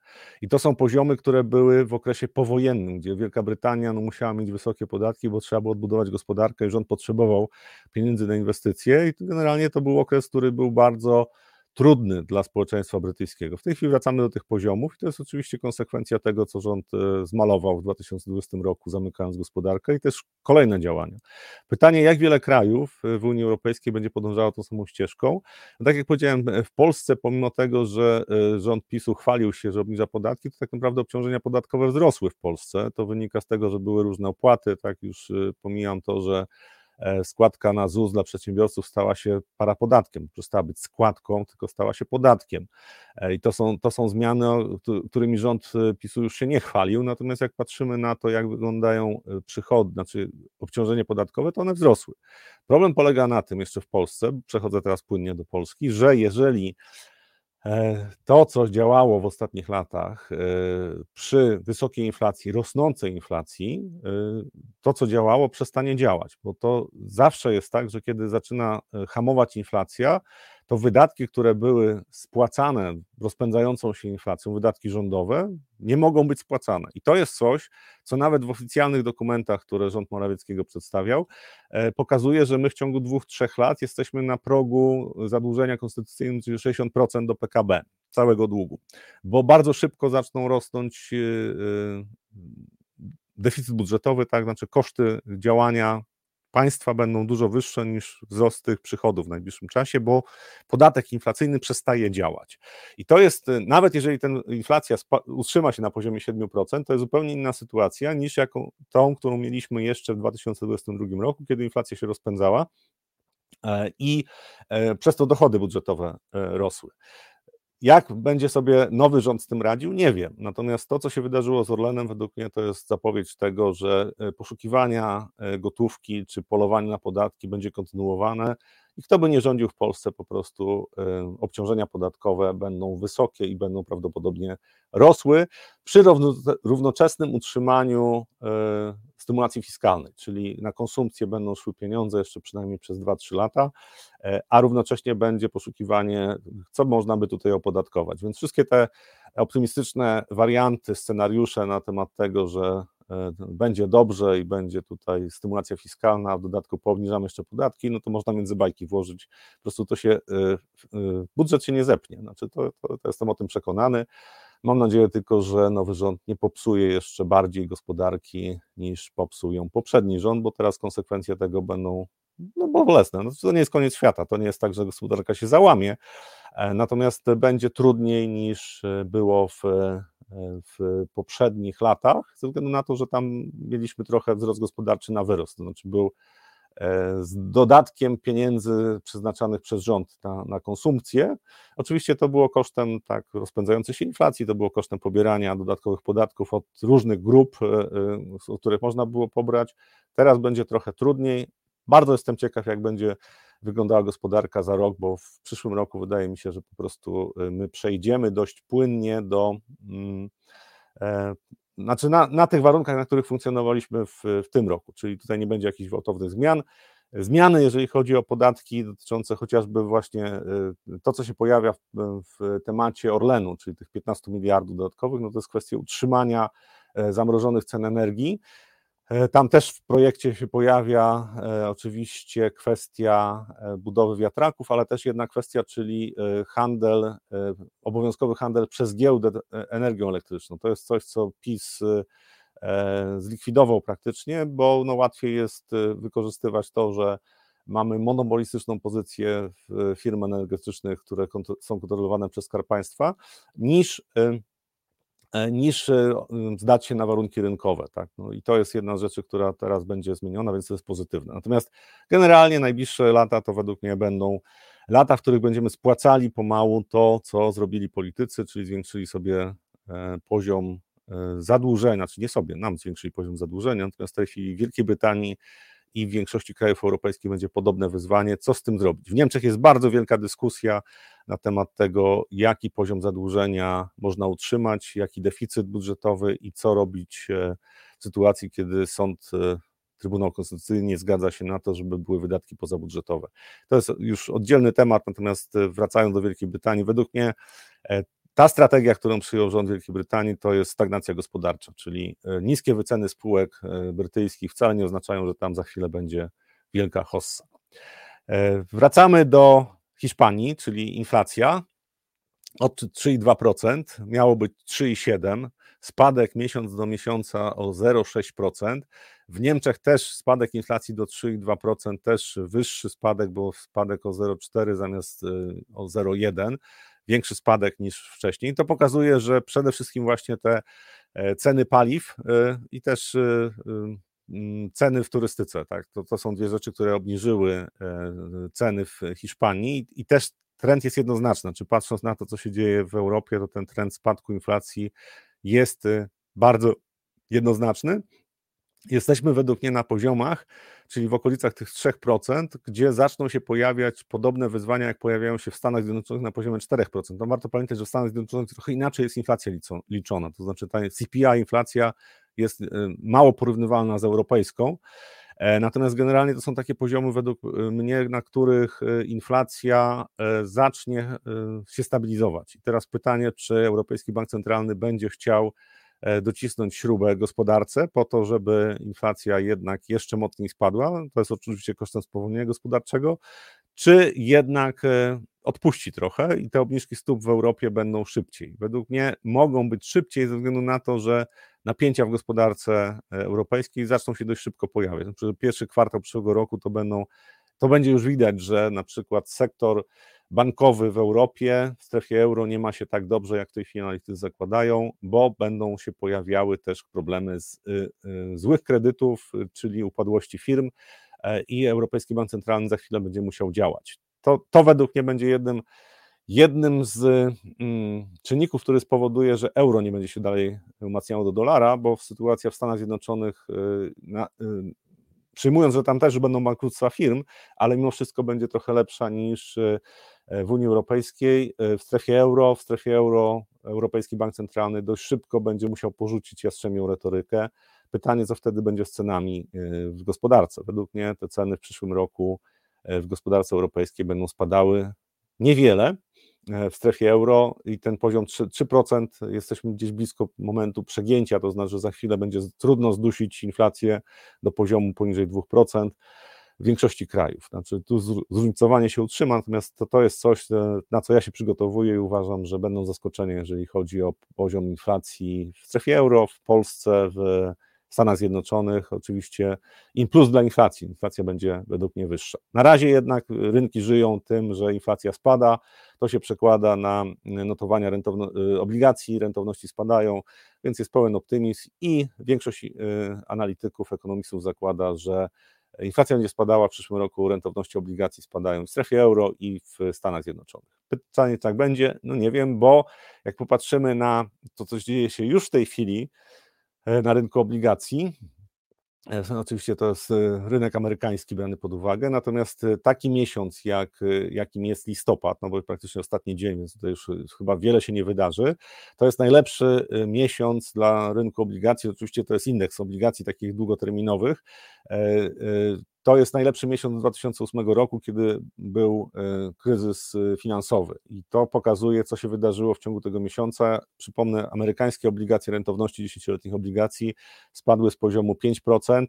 I to są poziomy, które były w okresie powojennym, gdzie Wielka Brytania no, musiała mieć wysokie podatki, bo trzeba było odbudować gospodarkę i rząd potrzebował pieniędzy na inwestycje. I generalnie to był okres, który był bardzo trudny dla społeczeństwa brytyjskiego. W tej chwili wracamy do tych poziomów i to jest oczywiście konsekwencja tego, co rząd e, zmalował w 2020 roku, zamykając gospodarkę i też kolejne działania. Pytanie, jak wiele krajów e, w Unii Europejskiej będzie podążało tą samą ścieżką? No, tak jak powiedziałem, e, w Polsce, pomimo tego, że rząd PiSu chwalił się, że obniża podatki, to tak naprawdę obciążenia podatkowe wzrosły w Polsce. To wynika z tego, że były różne opłaty, tak już pomijam to, że składka na ZUS dla przedsiębiorców stała się parapodatkiem, przestała być składką, tylko stała się podatkiem. E, I to są, to są zmiany, którymi rząd e, PiSu już się nie chwalił, natomiast jak patrzymy na to, jak wyglądają przychody, znaczy obciążenie podatkowe, to one wzrosły. Problem polega na tym jeszcze w Polsce, przechodzę teraz płynnie do Polski, że jeżeli E, to, co działało w ostatnich latach e, przy wysokiej inflacji, rosnącej inflacji, e, to, co działało, przestanie działać, bo to zawsze jest tak, że kiedy zaczyna hamować inflacja, to wydatki, które były spłacane rozpędzającą się inflacją, wydatki rządowe, nie mogą być spłacane. I to jest coś, co nawet w oficjalnych dokumentach, które rząd Morawieckiego przedstawiał, e, pokazuje, że my w ciągu dwóch, trzech lat jesteśmy na progu zadłużenia konstytucyjnego, czyli 60% do PKB, całego długu, bo bardzo szybko zaczną rosnąć e, e, deficyt budżetowy, tak, znaczy koszty działania państwa będą dużo wyższe niż wzrost tych przychodów w najbliższym czasie, bo podatek inflacyjny przestaje działać. I to jest, y, nawet jeżeli ten inflacja utrzyma się na poziomie 7%, to jest zupełnie inna sytuacja niż jaką, tą, którą mieliśmy jeszcze w 2022 roku, kiedy inflacja się rozpędzała e, i e, przez to dochody budżetowe e, rosły. Jak będzie sobie nowy rząd z tym radził, nie wiem. Natomiast to, co się wydarzyło z Orlenem, według mnie to jest zapowiedź tego, że e, poszukiwania e, gotówki czy polowanie na podatki będzie kontynuowane i kto by nie rządził w Polsce, po prostu e, obciążenia podatkowe będą wysokie i będą prawdopodobnie rosły przy równoczesnym utrzymaniu stymulacji fiskalnej, czyli na konsumpcję będą szły pieniądze jeszcze przynajmniej przez 2-3 lata, e, a równocześnie będzie poszukiwanie, co można by tutaj opodatkować. Więc wszystkie te optymistyczne warianty, scenariusze na temat tego, że będzie dobrze i będzie tutaj stymulacja fiskalna, a w dodatku poobniżamy jeszcze podatki, no to można między bajki włożyć. Po prostu to się, budżet się nie zepnie. Znaczy to, to, to jestem o tym przekonany. Mam nadzieję tylko, że nowy rząd nie popsuje jeszcze bardziej gospodarki niż popsuł ją poprzedni rząd, bo teraz konsekwencje tego będą no, bolesne. No, to nie jest koniec świata, to nie jest tak, że gospodarka się załamie, e, natomiast będzie trudniej niż e, było w, e, w poprzednich latach, ze względu na to, że tam mieliśmy trochę wzrost gospodarczy na wyrost, to znaczy był E, z dodatkiem pieniędzy przeznaczanych przez rząd na, na konsumpcję. Oczywiście to było kosztem tak rozpędzającej się inflacji, to było kosztem pobierania dodatkowych podatków od różnych grup, e, e, od których można było pobrać. Teraz będzie trochę trudniej. Bardzo jestem ciekaw, jak będzie wyglądała gospodarka za rok, bo w przyszłym roku wydaje mi się, że po prostu my przejdziemy dość płynnie do mm, znaczy na, na tych warunkach, na których funkcjonowaliśmy w, w tym roku, czyli tutaj nie będzie jakichś gwałtownych zmian. Zmiany, jeżeli chodzi o podatki dotyczące chociażby właśnie y, to, co się pojawia w, w temacie Orlenu, czyli tych 15 miliardów dodatkowych, no to jest kwestia utrzymania e, zamrożonych cen energii. E, tam też w projekcie się pojawia e, oczywiście kwestia e, budowy wiatraków, ale też jedna kwestia, czyli handel, obowiązkowy handel przez giełdę energią elektryczną. To jest coś, co PiS zlikwidował praktycznie, bo no łatwiej jest wykorzystywać to, że mamy monopolistyczną pozycję firm energetycznych, które są kontrolowane przez Skarb Państwa, niż niż e, zdać się na warunki rynkowe. Tak? No I to jest jedna z rzeczy, która teraz będzie zmieniona, więc to jest pozytywne. Natomiast generalnie najbliższe lata to według mnie będą lata, w których będziemy spłacali pomału to, co zrobili politycy, czyli zwiększyli sobie e, poziom zadłużenia, znaczy nie sobie, nam zwiększyli poziom zadłużenia, natomiast w tej chwili w Wielkiej Brytanii i w większości krajów europejskich będzie podobne wyzwanie. Co z tym zrobić? W Niemczech jest bardzo wielka dyskusja na temat tego, jaki poziom zadłużenia można utrzymać, jaki deficyt budżetowy i co robić e, w sytuacji, kiedy sąd e, Trybunał Konstytucyjny nie zgadza się na to, żeby były wydatki pozabudżetowe. To jest już oddzielny temat, natomiast e, wracając do Wielkiej Brytanii, według mnie ta strategia, którą przyjął rząd Wielkiej Brytanii, to jest stagnacja gospodarcza, czyli niskie wyceny spółek brytyjskich wcale nie oznaczają, że tam za chwilę będzie wielka hossa. Wracamy do Hiszpanii, czyli inflacja od 3,2%, miało być 3,7%, spadek miesiąc do miesiąca o 0,6%. W Niemczech też spadek inflacji do 3,2%, też wyższy spadek, bo spadek o 0,4 zamiast o 0,1, większy spadek niż wcześniej. To pokazuje, że przede wszystkim właśnie te e, ceny paliw y, i też Mm, ceny w turystyce. Tak? To, to są dwie rzeczy, które obniżyły e, ceny w Hiszpanii i też trend jest jednoznaczny. Czy patrząc na to, co się dzieje w Europie, to ten trend spadku inflacji jest e, bardzo jednoznaczny. Jesteśmy według mnie na poziomach, czyli w okolicach tych 3%, gdzie zaczną się pojawiać podobne wyzwania, jak pojawiają się w Stanach Zjednoczonych na poziomie 4%. To warto pamiętać, że w Stanach Zjednoczonych trochę inaczej jest inflacja liczona, to znaczy ta CPI inflacja jest y, mało porównywalna z europejską. E, natomiast generalnie to są takie poziomy, według y, mnie, na których y, inflacja e, zacznie się stabilizować. I teraz pytanie, czy Europejski Bank Centralny będzie chciał docisnąć śrubę gospodarce po to, żeby inflacja jednak jeszcze mocniej spadła. To jest oczywiście kosztem spowolnienia gospodarczego, czy jednak odpuści trochę i te obniżki stóp w Europie będą szybciej. Według mnie mogą być szybciej ze względu na to, że napięcia w gospodarce e, europejskiej zaczną się dość szybko pojawiać. Znaczy, pierwszy kwartał przyszłego roku to będą, to będzie już widać, że na przykład sektor bankowy w Europie, w strefie euro nie ma się tak dobrze, jak w tej chwili analitycy zakładają, bo będą się pojawiały też problemy z y, y, złych kredytów, czyli upadłości firm e, i Europejski Bank Centralny za chwilę będzie musiał działać. To, to według mnie będzie jednym jednym z mm, czynników, który spowoduje, że euro nie będzie się dalej umacniało do dolara, bo sytuacja w Stanach Zjednoczonych, y, na, y, przyjmując, że tam też będą bankructwa firm, ale mimo wszystko będzie trochę lepsza niż y, w Unii Europejskiej. W strefie euro, w strefie euro Europejski Bank Centralny dość szybko będzie musiał porzucić jastrzębią retorykę. Pytanie, co wtedy będzie z cenami w gospodarce. Według mnie te ceny w przyszłym roku w gospodarce europejskiej będą spadały niewiele, w strefie euro i ten poziom 3%, 3% jesteśmy gdzieś blisko momentu przegięcia, to znaczy, że za chwilę będzie trudno zdusić inflację do poziomu poniżej 2% w większości krajów. Znaczy tu zróżnicowanie się utrzyma, natomiast to, to jest coś, e, na co ja się przygotowuję i uważam, że będą zaskoczenia, jeżeli chodzi o poziom inflacji w strefie euro, w Polsce, w Stanach Zjednoczonych, oczywiście im plus dla inflacji. Inflacja będzie według mnie wyższa. Na razie jednak rynki żyją tym, że inflacja spada, to się przekłada na notowania rentowno, y, obligacji, rentowności spadają, więc jest pełen optymizm i większość y, analityków, ekonomistów zakłada, że inflacja będzie spadała w przyszłym roku, rentowności obligacji spadają w strefie euro i w Stanach Zjednoczonych. Pytanie, czy tak będzie? No nie wiem, bo jak popatrzymy na to, co dzieje się już w tej chwili, na rynku obligacji. E, oczywiście to jest e, rynek amerykański brany pod uwagę, natomiast taki miesiąc, jak, jakim jest listopad, no bo praktycznie ostatni dzień, więc tutaj już chyba wiele się nie wydarzy, to jest najlepszy miesiąc dla rynku obligacji. Oczywiście to jest indeks obligacji takich długoterminowych to jest najlepszy miesiąc 2008 roku, kiedy był e, kryzys e, finansowy. I to pokazuje, co się wydarzyło w ciągu tego miesiąca. Przypomnę, amerykańskie obligacje rentowności 10-letnich obligacji spadły z poziomu 5%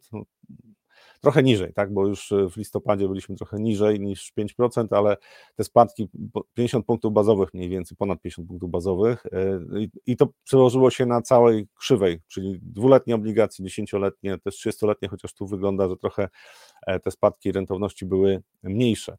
trochę niżej, tak, bo już e, w listopadzie byliśmy trochę niżej niż 5%, ale te spadki 50 punktów bazowych mniej więcej, ponad 50 punktów bazowych e, i to przełożyło się na całej krzywej, czyli dwuletnie obligacje, dziesięcioletnie, też 30-letnie, chociaż tu wygląda, że trochę e, te spadki rentowności były mniejsze.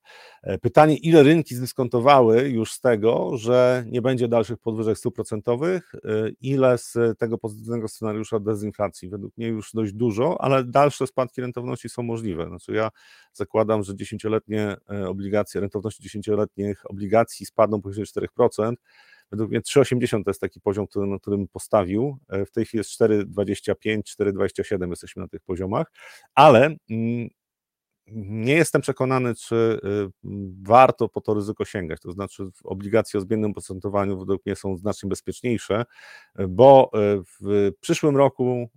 Pytanie, ile rynki zdyskontowały już z tego, że nie będzie dalszych podwyżek stóp procentowych, ile z tego pozytywnego scenariusza dezinflacji? Według mnie już dość dużo, ale dalsze spadki rentowności są możliwe. Znaczy ja zakładam, że dziesięcioletnie e, obligacje, rentowności dziesięcioletnich obligacji spadną poniżej 4%. Według mnie 3,80 to jest taki poziom, który, na którym postawił. E, w tej chwili jest 4,25, 4,27 jesteśmy na tych poziomach, ale mm, nie jestem przekonany, czy y, warto po to ryzyko sięgać. To znaczy, obligacje o zmiennym procentowaniu według mnie są znacznie bezpieczniejsze, bo y, w przyszłym roku,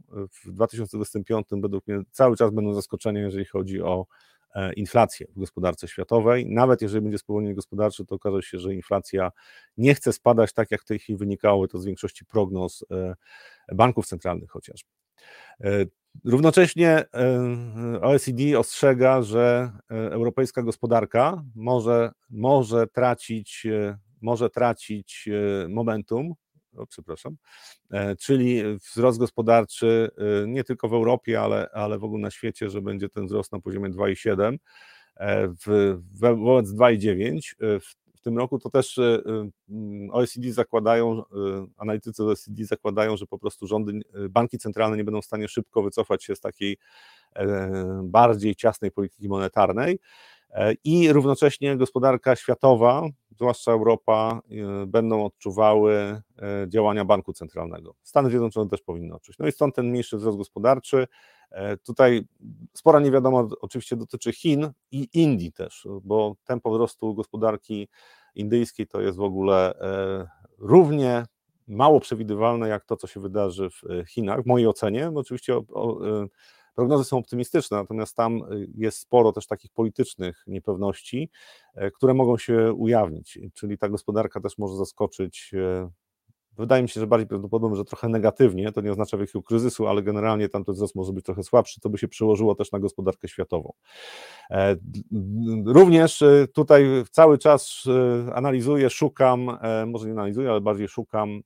w 2025, według mnie cały czas będą zaskoczenia, jeżeli chodzi o e, inflację w gospodarce światowej. Nawet jeżeli będzie spowolnienie gospodarcze, to okaże się, że inflacja nie chce spadać tak, jak w tej chwili wynikało to z większości prognoz e, banków centralnych chociażby. Równocześnie e, OECD ostrzega, że e, europejska gospodarka może, może, tracić, e, może tracić momentum, o, przepraszam, czyli wzrost gospodarczy nie tylko w Europie, ale, ale w ogóle na świecie, że będzie ten wzrost na poziomie 2,7 w, wobec 2,9 w tym roku, to też e, mm, OECD zakładają, e, analitycy OECD zakładają, że po prostu rządy, e, banki centralne nie będą w stanie szybko wycofać się z takiej bardziej ciasnej polityki monetarnej. I równocześnie gospodarka światowa, zwłaszcza Europa, będą odczuwały działania banku centralnego. Stany Zjednoczone też powinny odczuć. No i stąd ten mniejszy wzrost gospodarczy. Tutaj spora niewiadoma oczywiście dotyczy Chin i Indii też, bo tempo wzrostu gospodarki indyjskiej to jest w ogóle e, równie mało przewidywalne jak to, co się wydarzy w e, Chinach, w mojej ocenie. Oczywiście o, e, prognozy są optymistyczne, natomiast tam jest sporo też takich politycznych niepewności, które mogą się ujawnić, czyli ta gospodarka też może zaskoczyć Wydaje mi się, że bardziej prawdopodobne, że trochę negatywnie, to nie oznacza wielkiego kryzysu, ale generalnie tam ten wzrost może być trochę słabszy, to by się przełożyło też na gospodarkę światową. E, również e, tutaj cały czas e, analizuję, szukam, może nie analizuję, ale bardziej szukam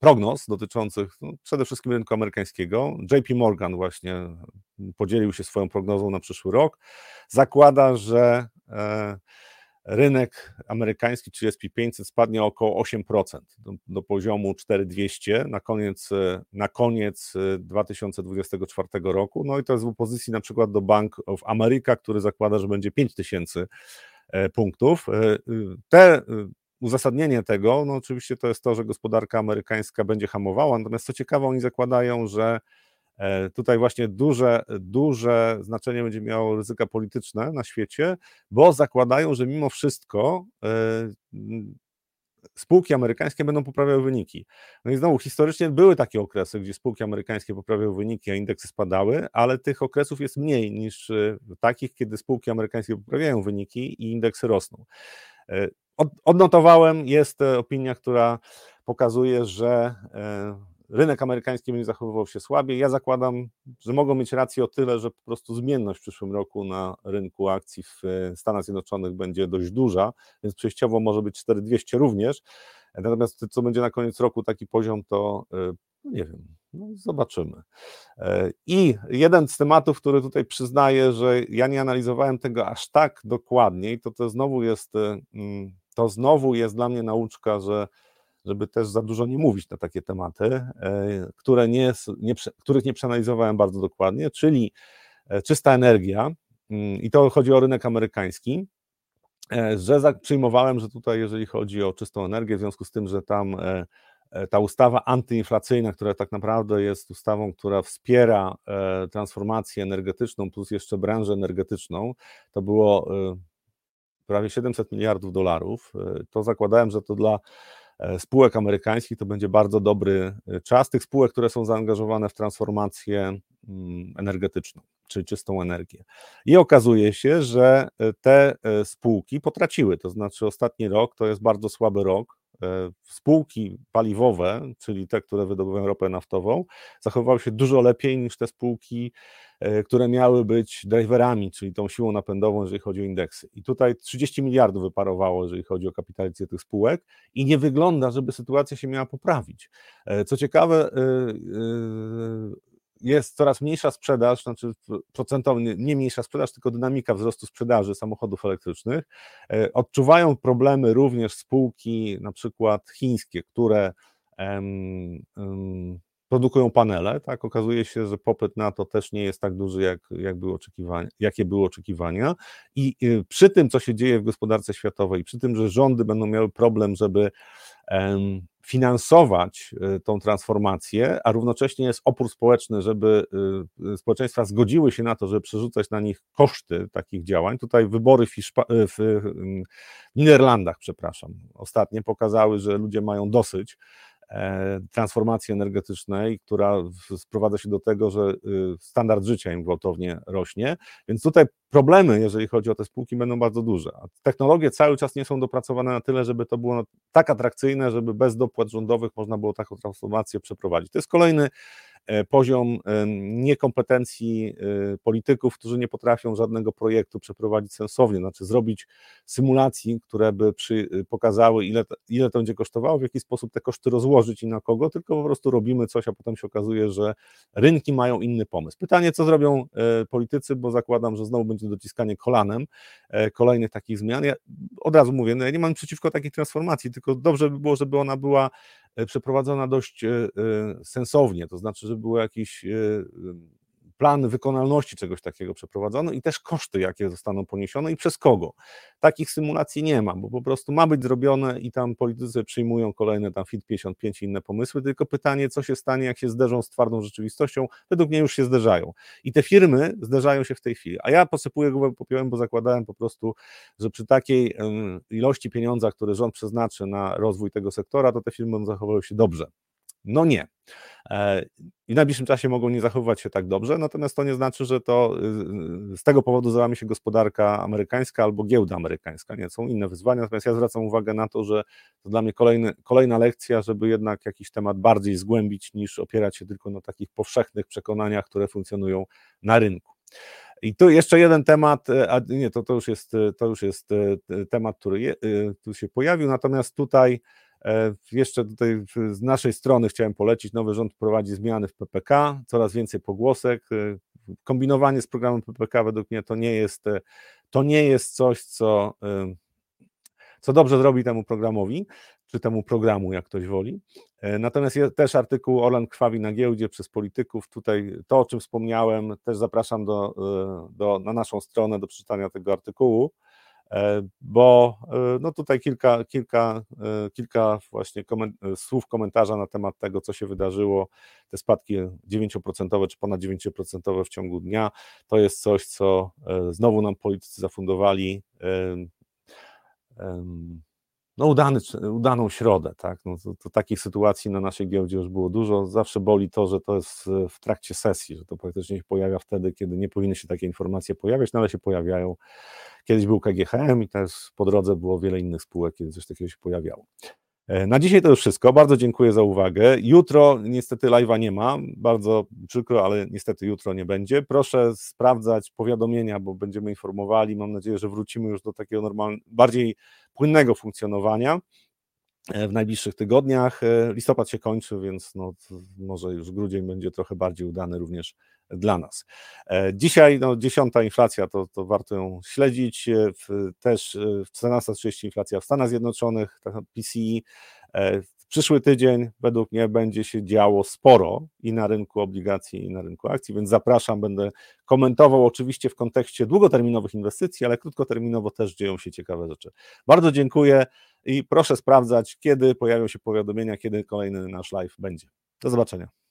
prognoz dotyczących no, przede wszystkim rynku amerykańskiego. JP Morgan właśnie podzielił się swoją prognozą na przyszły rok. Zakłada, że rynek amerykański, czyli SP500 spadnie około 8% do, do, poziomu 4200 na koniec, na koniec 2024 roku. No i to jest w opozycji na przykład do Bank of America, który zakłada, że będzie 5000 e, punktów. E, te e, uzasadnienie tego, no oczywiście to jest to, że gospodarka amerykańska będzie hamowała, natomiast co ciekawe, oni zakładają, że E, tutaj właśnie duże, duże znaczenie będzie miało ryzyka polityczne na świecie, bo zakładają, że mimo wszystko e, spółki amerykańskie będą poprawiały wyniki. No i znowu, historycznie były takie okresy, gdzie spółki amerykańskie poprawiały wyniki, a indeksy spadały, ale tych okresów jest mniej niż e, takich, kiedy spółki amerykańskie poprawiają wyniki i indeksy rosną. E, odnotowałem, jest opinia, która pokazuje, że rynek amerykański będzie zachowywał się słabiej. Ja zakładam, że mogą mieć rację o tyle, że po prostu zmienność w przyszłym roku na rynku akcji w e, Stanach Zjednoczonych będzie dość duża, więc przejściowo może być 4200 również. Natomiast co będzie na koniec roku taki poziom, to e, no nie wiem, no zobaczymy. E, I jeden z tematów, który tutaj przyznaję, że ja nie analizowałem tego aż tak dokładnie, to to znowu jest, mm, to znowu jest dla mnie nauczka, że żeby też za dużo nie mówić na takie tematy, e, które nie, nie, których nie przeanalizowałem bardzo dokładnie, czyli e, czysta energia, mm, i to chodzi o rynek amerykański, e, że przyjmowałem, że tutaj, jeżeli chodzi o czystą energię, w związku z tym, że tam ta ustawa antyinflacyjna, która tak naprawdę jest ustawą, która wspiera transformację energetyczną, plus jeszcze branżę energetyczną, to było prawie 700 miliardów dolarów. To zakładałem, że to dla spółek amerykańskich to będzie bardzo dobry e, czas. Tych spółek, które są zaangażowane w transformację mm, energetyczną, czy czystą energię. I okazuje się, że e, te spółki potraciły, to znaczy ostatni rok to jest bardzo słaby rok E, spółki paliwowe, czyli te, które wydobywają ropę naftową, zachowywały się dużo lepiej niż te spółki, e, które miały być driverami, czyli tą siłą napędową, jeżeli chodzi o indeksy. I tutaj 30 miliardów wyparowało, jeżeli chodzi o kapitalizację tych spółek, i nie wygląda, żeby sytuacja się miała poprawić. E, co ciekawe, jest coraz mniejsza sprzedaż, znaczy procentowo nie mniejsza sprzedaż, tylko dynamika wzrostu sprzedaży samochodów elektrycznych. E, odczuwają problemy również spółki, na przykład chińskie, które produkują panele, tak, okazuje się, że popyt na to też nie jest tak duży, jak, jak były oczekiwania, jakie były oczekiwania i y, przy tym, co się dzieje w gospodarce światowej, przy tym, że rządy będą miały problem, żeby finansować y, tą transformację, a równocześnie jest opór społeczny, żeby y, społeczeństwa zgodziły się na to, żeby przerzucać na nich koszty takich działań. Tutaj wybory w, w Niderlandach, przepraszam, ostatnie pokazały, że ludzie mają dosyć E, transformacji energetycznej, która sprowadza się do tego, że y, standard życia im gwałtownie rośnie. Więc tutaj problemy, jeżeli chodzi o te spółki, będą bardzo duże. Technologie cały czas nie są dopracowane na tyle, żeby to było tak atrakcyjne, żeby bez dopłat rządowych można było taką transformację przeprowadzić. To jest kolejny E, poziom niekompetencji e, polityków, którzy nie potrafią żadnego projektu przeprowadzić sensownie, znaczy zrobić symulacji, które by przy, e, pokazały, ile, ile to będzie kosztowało, w jaki sposób te koszty rozłożyć i na kogo, tylko po prostu robimy coś, a potem się okazuje, że rynki mają inny pomysł. Pytanie, co zrobią politycy, bo zakładam, że znowu będzie dociskanie kolanem kolejnych takich zmian. Ja od razu mówię, no ja nie mam przeciwko takiej transformacji, tylko dobrze by było, żeby ona była E, przeprowadzona dość e, e, sensownie, to znaczy, że był jakiś plan wykonalności czegoś takiego przeprowadzono i też koszty, jakie zostaną poniesione i przez kogo. Takich symulacji nie ma, bo po prostu ma być zrobione i tam politycy przyjmują kolejne tam FIT 55 i inne pomysły, tylko pytanie, co się stanie, jak się zderzą z twardą rzeczywistością, według mnie już się zderzają. I te firmy zderzają się w tej chwili. A ja posypuję głowę popiołem, bo zakładałem po prostu, że przy takiej ilości pieniądza, które rząd przeznaczy na rozwój tego sektora, to te firmy będą zachowywały się dobrze. No nie. E, I w najbliższym czasie mogą nie zachowywać się tak dobrze, natomiast to nie znaczy, że to y, y, z tego powodu załamie się gospodarka amerykańska albo giełda amerykańska. Nie, są inne wyzwania, natomiast ja zwracam uwagę na to, że to dla mnie kolejny, kolejna lekcja, żeby jednak jakiś temat bardziej zgłębić, niż opierać się tylko na takich powszechnych przekonaniach, które funkcjonują na rynku. I tu jeszcze jeden temat, e, a nie, to, to, już, jest, to już jest e, temat, który je, tu się pojawił, natomiast tutaj jeszcze tutaj z naszej strony chciałem polecić, nowy rząd prowadzi zmiany w PPK, coraz więcej pogłosek. E, kombinowanie z programem PPK według mnie to nie jest, e, to nie jest coś, co, co dobrze zrobi temu programowi, czy temu programu, jak ktoś woli. Natomiast jest też artykuł Orlan krwawi na giełdzie przez polityków. Tutaj to, o czym wspomniałem, też zapraszam do, do, na naszą stronę do przeczytania tego artykułu. E, bo e, no tutaj kilka, kilka, e, kilka właśnie koment słów komentarza na temat tego, co się wydarzyło, te spadki 9% czy ponad 9% w ciągu dnia, to jest coś, co znowu nam politycy zafundowali no udany, udaną środę. Tak? No to, to takich sytuacji na naszej giełdzie już było dużo. Zawsze boli to, że to jest w trakcie sesji, że to praktycznie się pojawia wtedy, kiedy nie powinny się takie informacje pojawiać, no ale się pojawiają. Kiedyś był KGHM i też po drodze było wiele innych spółek, kiedy coś takiego się pojawiało. E, na dzisiaj to już wszystko. Bardzo dziękuję za uwagę. Jutro niestety live'a nie ma. Bardzo przykro, ale niestety jutro nie będzie. Proszę sprawdzać powiadomienia, bo będziemy informowali. Mam nadzieję, że wrócimy już do takiego normalnego, bardziej płynnego funkcjonowania e, w najbliższych tygodniach. E, listopad się kończy, więc no, może już grudzień będzie trochę bardziej udany również dla nas. E, dzisiaj no, dziesiąta inflacja, to, to warto ją śledzić. W, też 14.30 inflacja w Stanach Zjednoczonych, PCI. W przyszły tydzień według mnie będzie się działo sporo i na rynku obligacji, i na rynku akcji, więc zapraszam, będę komentował oczywiście w kontekście długoterminowych inwestycji, ale krótkoterminowo też dzieją się ciekawe rzeczy. Bardzo dziękuję i proszę sprawdzać, kiedy pojawią się powiadomienia, kiedy kolejny nasz live będzie. Do zobaczenia.